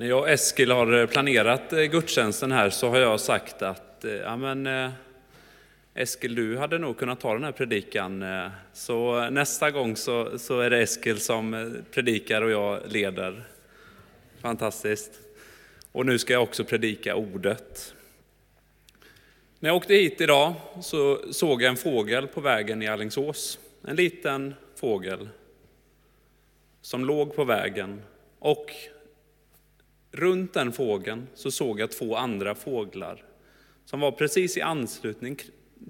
När jag och Eskil har eh, planerat eh, gudstjänsten här så har jag sagt att eh, ja, men, Eskil, du hade nog kunnat ta den här predikan. Så nästa gång så, så är det Eskil som predikar och jag leder. Fantastiskt. Och nu ska jag också predika ordet. När jag åkte hit idag så såg jag en fågel på vägen i Allingsås. En liten fågel som låg på vägen. Och runt den fågeln så såg jag två andra fåglar som var precis i anslutning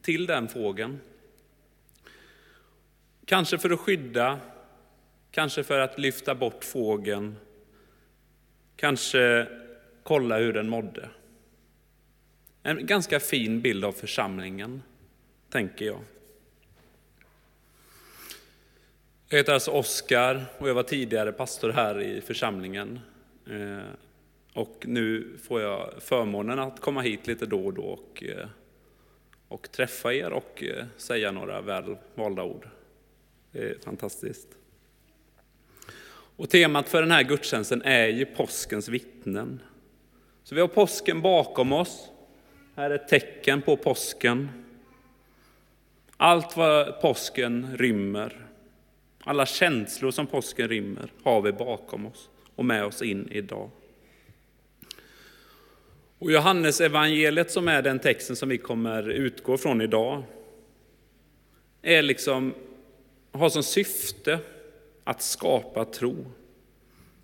till den fågeln. Kanske för att skydda, kanske för att lyfta bort fågeln, kanske kolla hur den mådde. En ganska fin bild av församlingen, tänker jag. Jag heter alltså Oskar och jag var tidigare pastor här i församlingen. Eh, och nu får jag förmånen att komma hit lite då och då och, eh, och träffa er och eh, säga några väl valda ord. Det är fantastiskt. Och temat för den här gudstjänsten är ju påskens vittnen. Så vi har påsken bakom oss. Här är ett tecken på påsken. Allt vad påsken rymmer, alla känslor som påsken rymmer, har vi bakom oss och med oss in idag. Och Johannes evangeliet som är den texten som vi kommer utgå från idag, är liksom, har som syfte att skapa tro.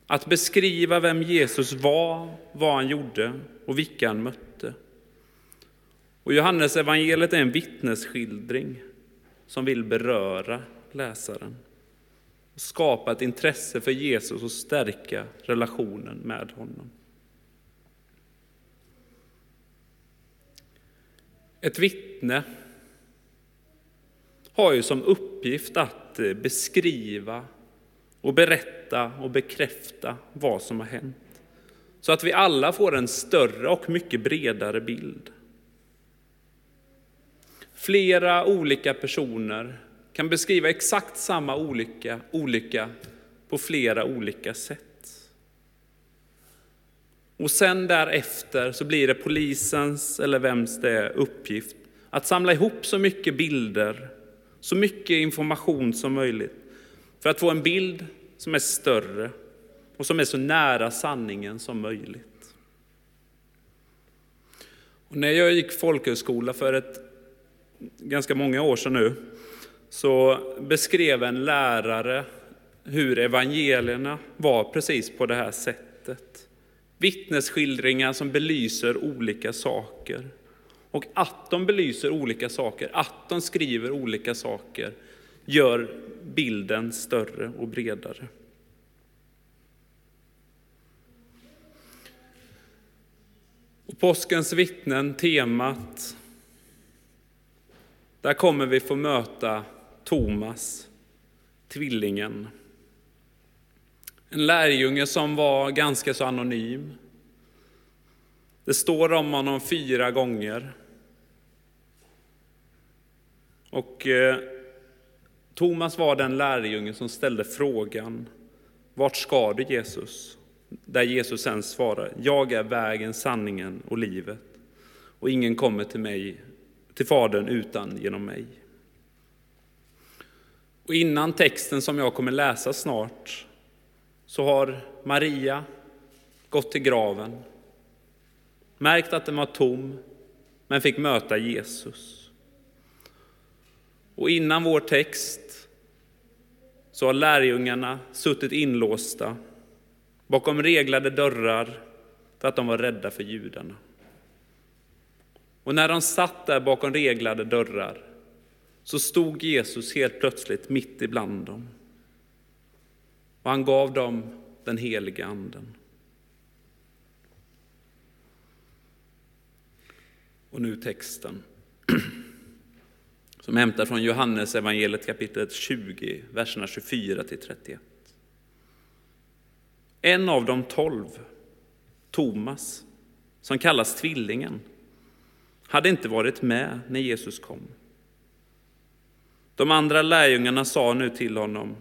Att beskriva vem Jesus var, vad han gjorde och vilka han mötte. Och Johannes evangeliet är en vittnesskildring som vill beröra läsaren. Skapa ett intresse för Jesus och stärka relationen med honom. Ett vittne har ju som uppgift att eh, beskriva och berätta och bekräfta vad som har hänt. Så att vi alla får en större och mycket bredare bild. Flera olika personer kan beskriva exakt samma olycka, olycka på flera olika sätt. Och sen därefter så blir det polisens eller vems det är uppgift att samla ihop så mycket bilder, så mycket information som möjligt för att få en bild som är större och som är så nära sanningen som möjligt. Och när jag gick folkhögskola för ett ganska många år sedan nu så beskrev en lärare hur evangelierna var precis på det här sättet. Vittnesskildringar som belyser olika saker. Och att de belyser olika saker, att de skriver olika saker, gör bilden större och bredare. Och påskens vittnen, temat, där kommer vi få möta Thomas, tvillingen. En lärjunge som var ganska så anonym. Det står om honom fyra gånger. Och eh, Thomas var den lärjunge som ställde frågan, vart ska du Jesus? Där Jesus sen svarar, jag är vägen, sanningen och livet. Och ingen kommer till mig, till Fadern utan genom mig. Och innan texten som jag kommer läsa snart så har Maria gått till graven, märkt att den var tom, men fick möta Jesus. Och innan vår text så har lärjungarna suttit inlåsta bakom reglade dörrar för att de var rädda för judarna. Och när de satt där bakom reglade dörrar så stod Jesus helt plötsligt mitt ibland dem. Och han gav dem den heliga anden. Och nu texten som hämtar från Johannes evangeliet kapitel 20, verserna 24 till 31. En av de tolv, Thomas, som kallas tvillingen, hade inte varit med när Jesus kom. De andra lärjungarna sa nu till honom,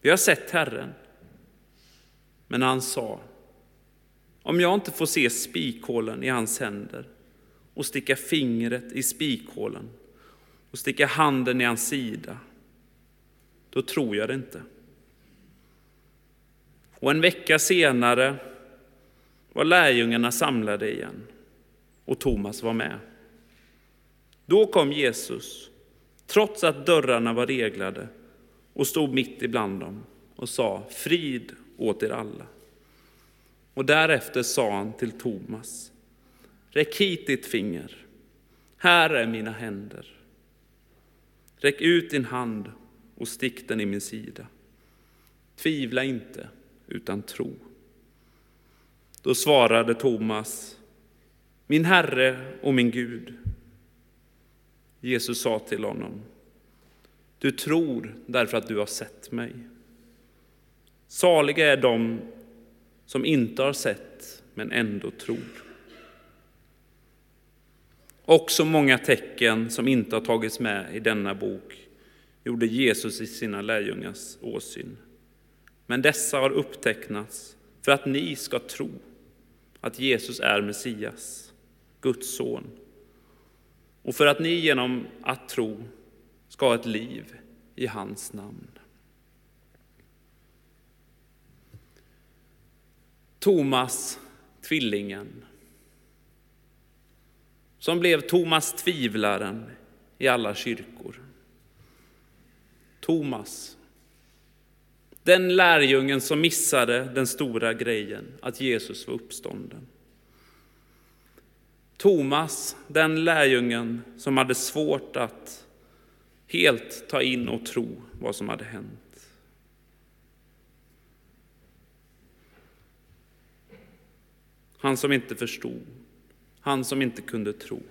vi har sett Herren. Men han sa, om jag inte får se spikhålen i hans händer och sticka fingret i spikhålen och sticka handen i hans sida, då tror jag det inte. Och en vecka senare var lärjungarna samlade igen och Thomas var med. Då kom Jesus, trots att dörrarna var reglade, och stod mitt ibland dem och sa frid åt er alla. Och därefter sa han till Thomas, räck hit ditt finger, här är mina händer. Räck ut din hand och stick den i min sida. Tvivla inte, utan tro. Då svarade Thomas, min Herre och min Gud. Jesus sa till honom, du tror därför att du har sett mig. Saliga är de som inte har sett men ändå tror. Också många tecken som inte har tagits med i denna bok gjorde Jesus i sina lärjungars åsyn. Men dessa har upptecknats för att ni ska tro att Jesus är Messias, Guds son, och för att ni genom att tro ska ha ett liv i hans namn. Thomas, tvillingen, som blev Thomas tvivlaren i alla kyrkor. Thomas, den lärjungen som missade den stora grejen, att Jesus var uppstånden. Thomas, den lärjungen som hade svårt att helt ta in och tro vad som hade hänt. Han som inte förstod, han som inte kunde tro.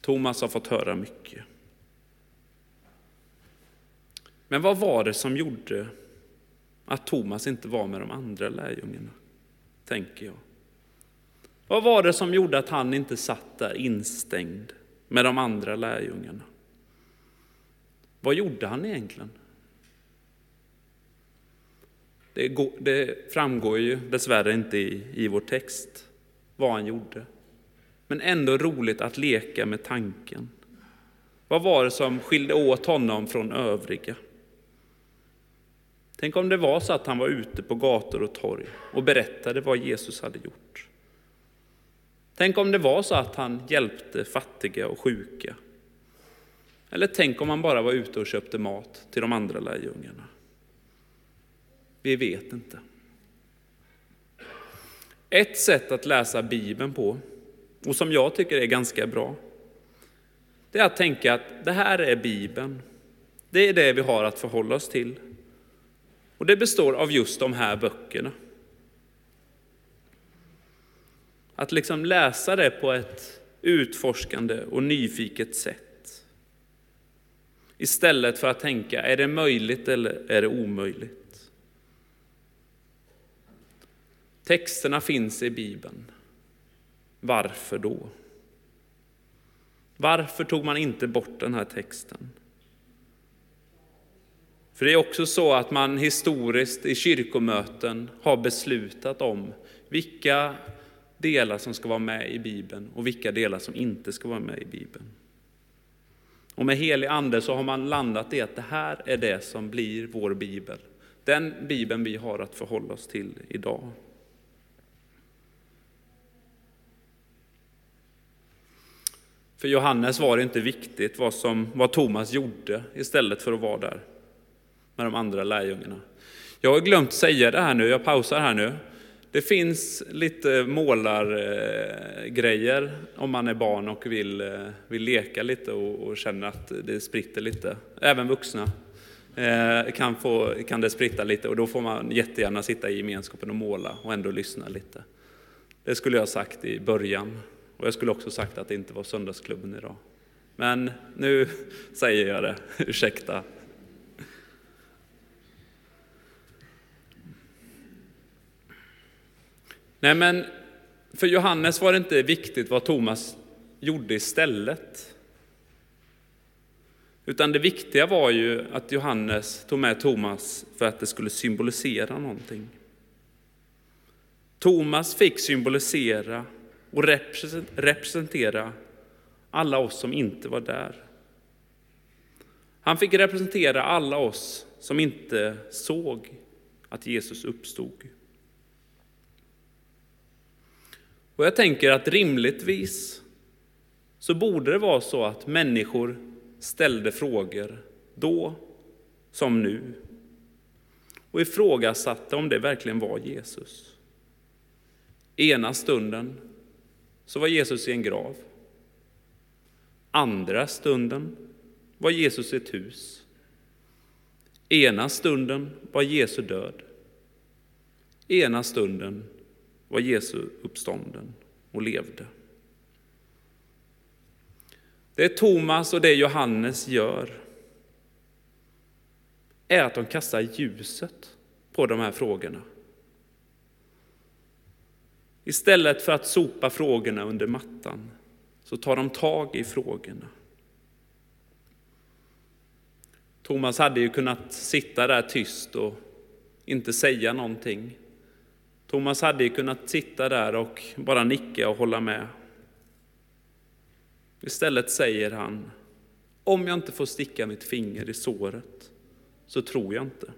Thomas har fått höra mycket. Men vad var det som gjorde att Thomas inte var med de andra lärjungarna, tänker jag. Vad var det som gjorde att han inte satt där instängd med de andra lärjungarna? Vad gjorde han egentligen? Det, går, det framgår ju dessvärre inte i, i vår text vad han gjorde. Men ändå roligt att leka med tanken. Vad var det som skilde åt honom från övriga? Tänk om det var så att han var ute på gator och torg och berättade vad Jesus hade gjort. Tänk om det var så att han hjälpte fattiga och sjuka. Eller tänk om han bara var ute och köpte mat till de andra lärjungarna. Vi vet inte. Ett sätt att läsa Bibeln på, och som jag tycker är ganska bra, det är att tänka att det här är Bibeln. Det är det vi har att förhålla oss till. Och det består av just de här böckerna. Att liksom läsa det på ett utforskande och nyfiket sätt. Istället för att tänka, är det möjligt eller är det omöjligt? Texterna finns i Bibeln. Varför då? Varför tog man inte bort den här texten? För det är också så att man historiskt i kyrkomöten har beslutat om vilka delar som ska vara med i Bibeln och vilka delar som inte ska vara med i Bibeln. Och med helig ande så har man landat i att det här är det som blir vår bibel. Den bibeln vi har att förhålla oss till idag. För Johannes var det inte viktigt vad, som, vad Thomas gjorde istället för att vara där med de andra lärjungarna. Jag har glömt säga det här nu, jag pausar här nu. Det finns lite målargrejer om man är barn och vill, eh, vill leka lite och, och känner att det spritter lite. Även vuxna eh, kan, få, kan det spritta lite och då får man jättegärna sitta i gemenskapen och måla och ändå lyssna lite. Det skulle jag sagt i början. Och jag skulle också sagt att det inte var söndagsklubben idag. Men nu säger jag det, ursäkta. Nej, men för Johannes var det inte viktigt vad Thomas gjorde istället. Utan det viktiga var ju att Johannes tog med Thomas för att det skulle symbolisera någonting. Thomas fick symbolisera och representera alla oss som inte var där. Han fick representera alla oss som inte såg att Jesus uppstod. Och jag tänker att rimligtvis så borde det vara så att människor ställde frågor då som nu och ifrågasatte om det verkligen var Jesus. Ena stunden så var Jesus i en grav. Andra stunden var Jesus i ett hus. Ena stunden var Jesu död. Ena stunden var Jesu uppstånden och levde. Det Thomas och det Johannes gör är att de kastar ljuset på de här frågorna. Istället för att sopa frågorna under mattan så tar de tag i frågorna. Thomas hade ju kunnat sitta där tyst och inte säga någonting. Thomas hade ju kunnat sitta där och bara nicka och hålla med. Istället säger han, om jag inte får sticka mitt finger i såret så tror jag inte.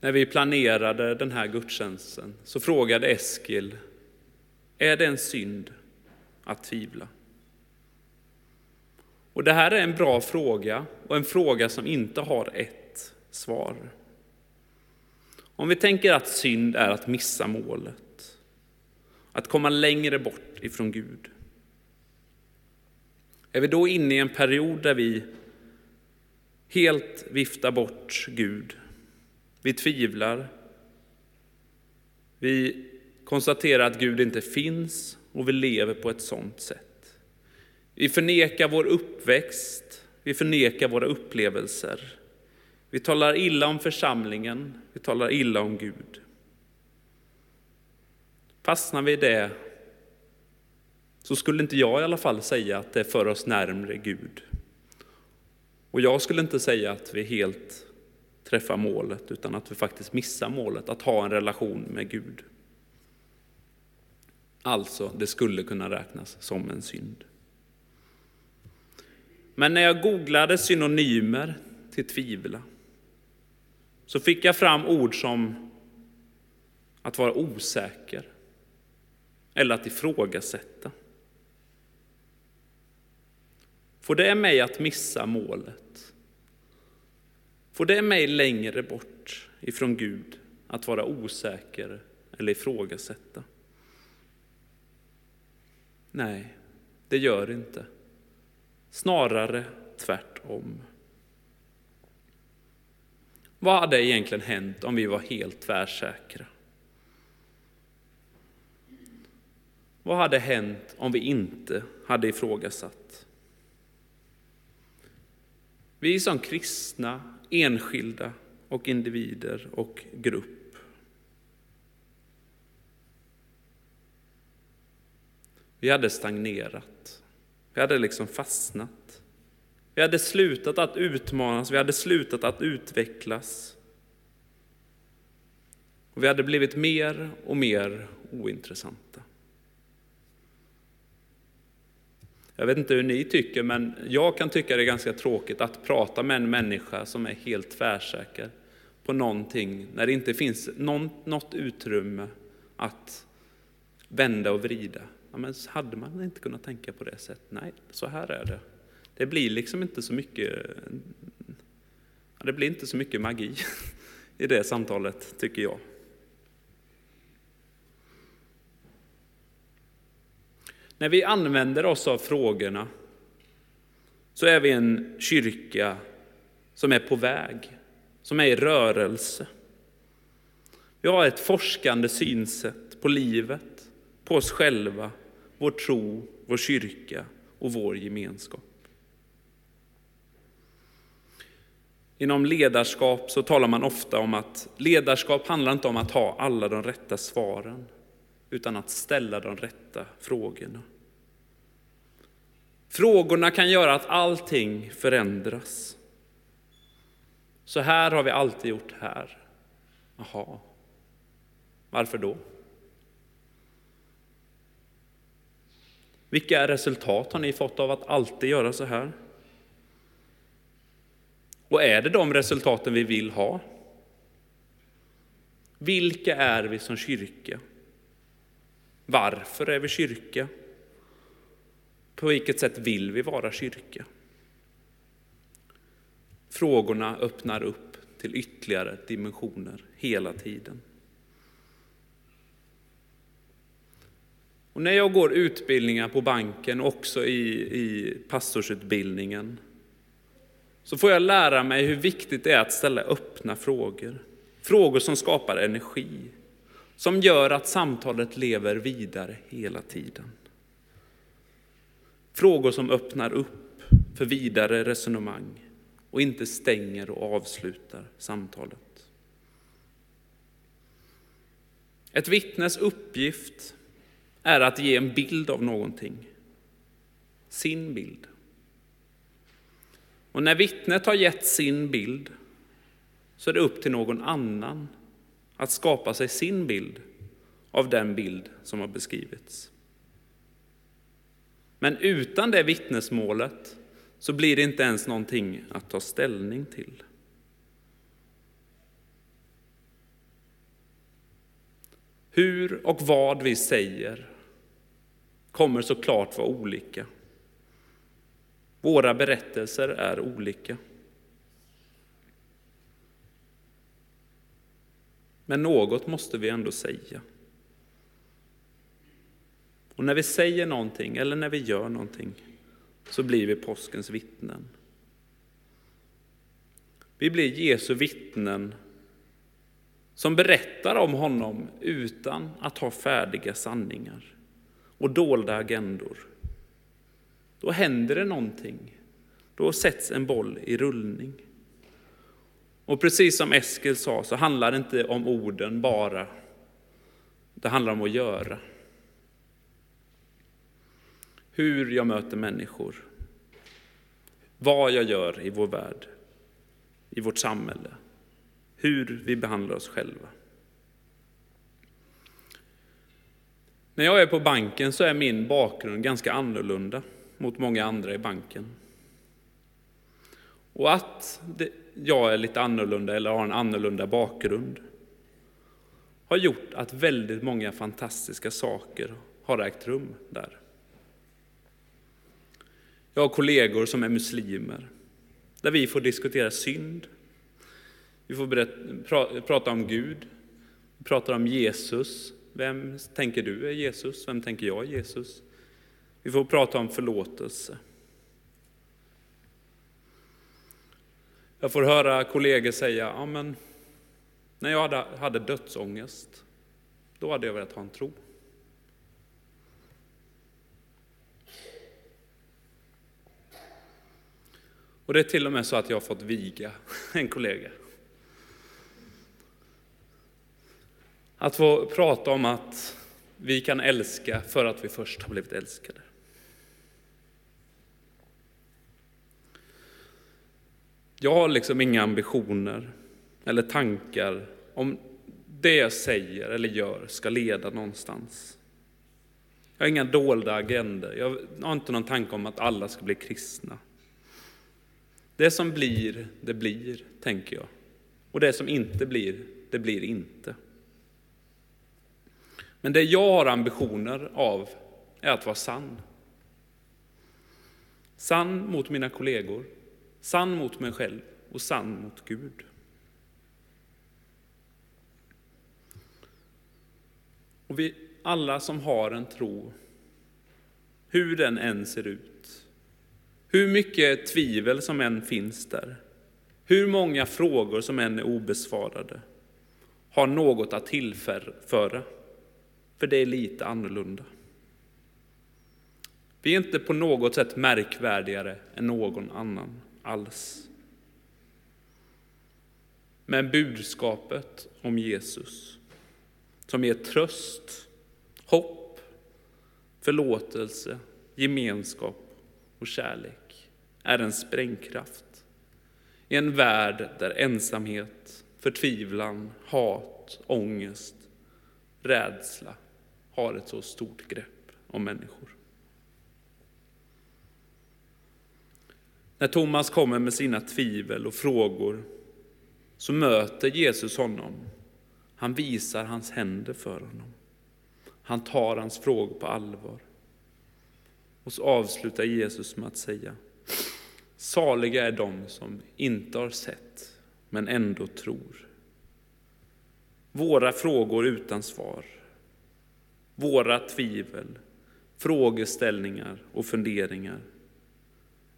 När vi planerade den här gudstjänsten så frågade Eskil, är det en synd att tvivla? Och det här är en bra fråga och en fråga som inte har ett svar. Om vi tänker att synd är att missa målet, att komma längre bort ifrån Gud. Är vi då inne i en period där vi helt viftar bort Gud? Vi tvivlar. Vi konstaterar att Gud inte finns och vi lever på ett sådant sätt. Vi förnekar vår uppväxt, vi förnekar våra upplevelser. Vi talar illa om församlingen, vi talar illa om Gud. Fastnar vi i det så skulle inte jag i alla fall säga att det för oss närmre Gud. Och jag skulle inte säga att vi helt träffar målet, utan att vi faktiskt missar målet, att ha en relation med Gud. Alltså, det skulle kunna räknas som en synd. Men när jag googlade synonymer till tvivla så fick jag fram ord som att vara osäker eller att ifrågasätta. Får det mig att missa målet? Får det mig längre bort ifrån Gud att vara osäker eller ifrågasätta? Nej, det gör det inte. Snarare tvärtom. Vad hade egentligen hänt om vi var helt tvärsäkra? Vad hade hänt om vi inte hade ifrågasatt? Vi som kristna, enskilda och individer och grupp. Vi hade stagnerat. Vi hade liksom fastnat. Vi hade slutat att utmanas, vi hade slutat att utvecklas. Och vi hade blivit mer och mer ointressanta. Jag vet inte hur ni tycker, men jag kan tycka det är ganska tråkigt att prata med en människa som är helt tvärsäker på någonting, när det inte finns någon, något utrymme att vända och vrida. Ja, men hade man inte kunnat tänka på det sättet? Nej, så här är det. Det blir liksom inte så mycket, det blir inte så mycket magi i det samtalet, tycker jag. När vi använder oss av frågorna så är vi en kyrka som är på väg, som är i rörelse. Vi har ett forskande synsätt på livet, på oss själva, vår tro, vår kyrka och vår gemenskap. Inom ledarskap så talar man ofta om att ledarskap handlar inte om att ha alla de rätta svaren, utan att ställa de rätta frågorna. Frågorna kan göra att allting förändras. Så här har vi alltid gjort här. Jaha, Varför då? Vilka resultat har ni fått av att alltid göra så här? Och är det de resultaten vi vill ha? Vilka är vi som kyrka? Varför är vi kyrka? På vilket sätt vill vi vara kyrka? Frågorna öppnar upp till ytterligare dimensioner hela tiden. Och när jag går utbildningar på banken, också i, i pastorsutbildningen, så får jag lära mig hur viktigt det är att ställa öppna frågor. Frågor som skapar energi, som gör att samtalet lever vidare hela tiden. Frågor som öppnar upp för vidare resonemang och inte stänger och avslutar samtalet. Ett vittnes uppgift är att ge en bild av någonting. Sin bild. Och när vittnet har gett sin bild så är det upp till någon annan att skapa sig sin bild av den bild som har beskrivits. Men utan det vittnesmålet så blir det inte ens någonting att ta ställning till. Hur och vad vi säger kommer såklart vara olika. Våra berättelser är olika. Men något måste vi ändå säga. Och när vi säger någonting eller när vi gör någonting så blir vi påskens vittnen. Vi blir Jesu vittnen som berättar om honom utan att ha färdiga sanningar och dolda agendor. Då händer det någonting. Då sätts en boll i rullning. Och precis som Eskil sa så handlar det inte om orden bara. Det handlar om att göra. Hur jag möter människor. Vad jag gör i vår värld, i vårt samhälle. Hur vi behandlar oss själva. När jag är på banken så är min bakgrund ganska annorlunda mot många andra i banken. Och att jag är lite annorlunda eller har en annorlunda bakgrund har gjort att väldigt många fantastiska saker har ägt rum där. Jag har kollegor som är muslimer, där vi får diskutera synd. Vi får berätta, prata om Gud, vi pratar om Jesus. Vem tänker du är Jesus? Vem tänker jag är Jesus? Vi får prata om förlåtelse. Jag får höra kollegor säga, ja men när jag hade, hade dödsångest, då hade jag velat ha en tro. Och det är till och med så att jag har fått viga en kollega. Att få prata om att vi kan älska för att vi först har blivit älskade. Jag har liksom inga ambitioner eller tankar om det jag säger eller gör ska leda någonstans. Jag har inga dolda agender. Jag har inte någon tanke om att alla ska bli kristna. Det som blir, det blir, tänker jag. Och det som inte blir, det blir inte. Men det jag har ambitioner av är att vara sann. Sann mot mina kollegor, sann mot mig själv och sann mot Gud. Och vi alla som har en tro, hur den än ser ut, hur mycket tvivel som än finns där, hur många frågor som än är obesvarade, har något att tillföra, för det är lite annorlunda. Vi är inte på något sätt märkvärdigare än någon annan alls. Men budskapet om Jesus, som ger tröst, hopp, förlåtelse, gemenskap och kärlek, är en sprängkraft. I en värld där ensamhet, förtvivlan, hat, ångest rädsla har ett så stort grepp om människor. När Thomas kommer med sina tvivel och frågor så möter Jesus honom. Han visar hans händer för honom. Han tar hans frågor på allvar. Och så avslutar Jesus med att säga, saliga är de som inte har sett men ändå tror. Våra frågor utan svar, våra tvivel, frågeställningar och funderingar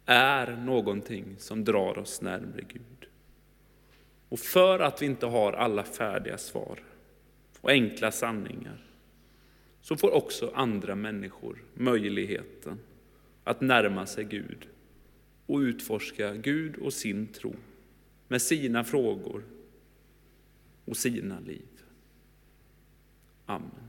är någonting som drar oss närmre Gud. Och för att vi inte har alla färdiga svar och enkla sanningar så får också andra människor möjligheten att närma sig Gud och utforska Gud och sin tro med sina frågor och sina liv. Amen.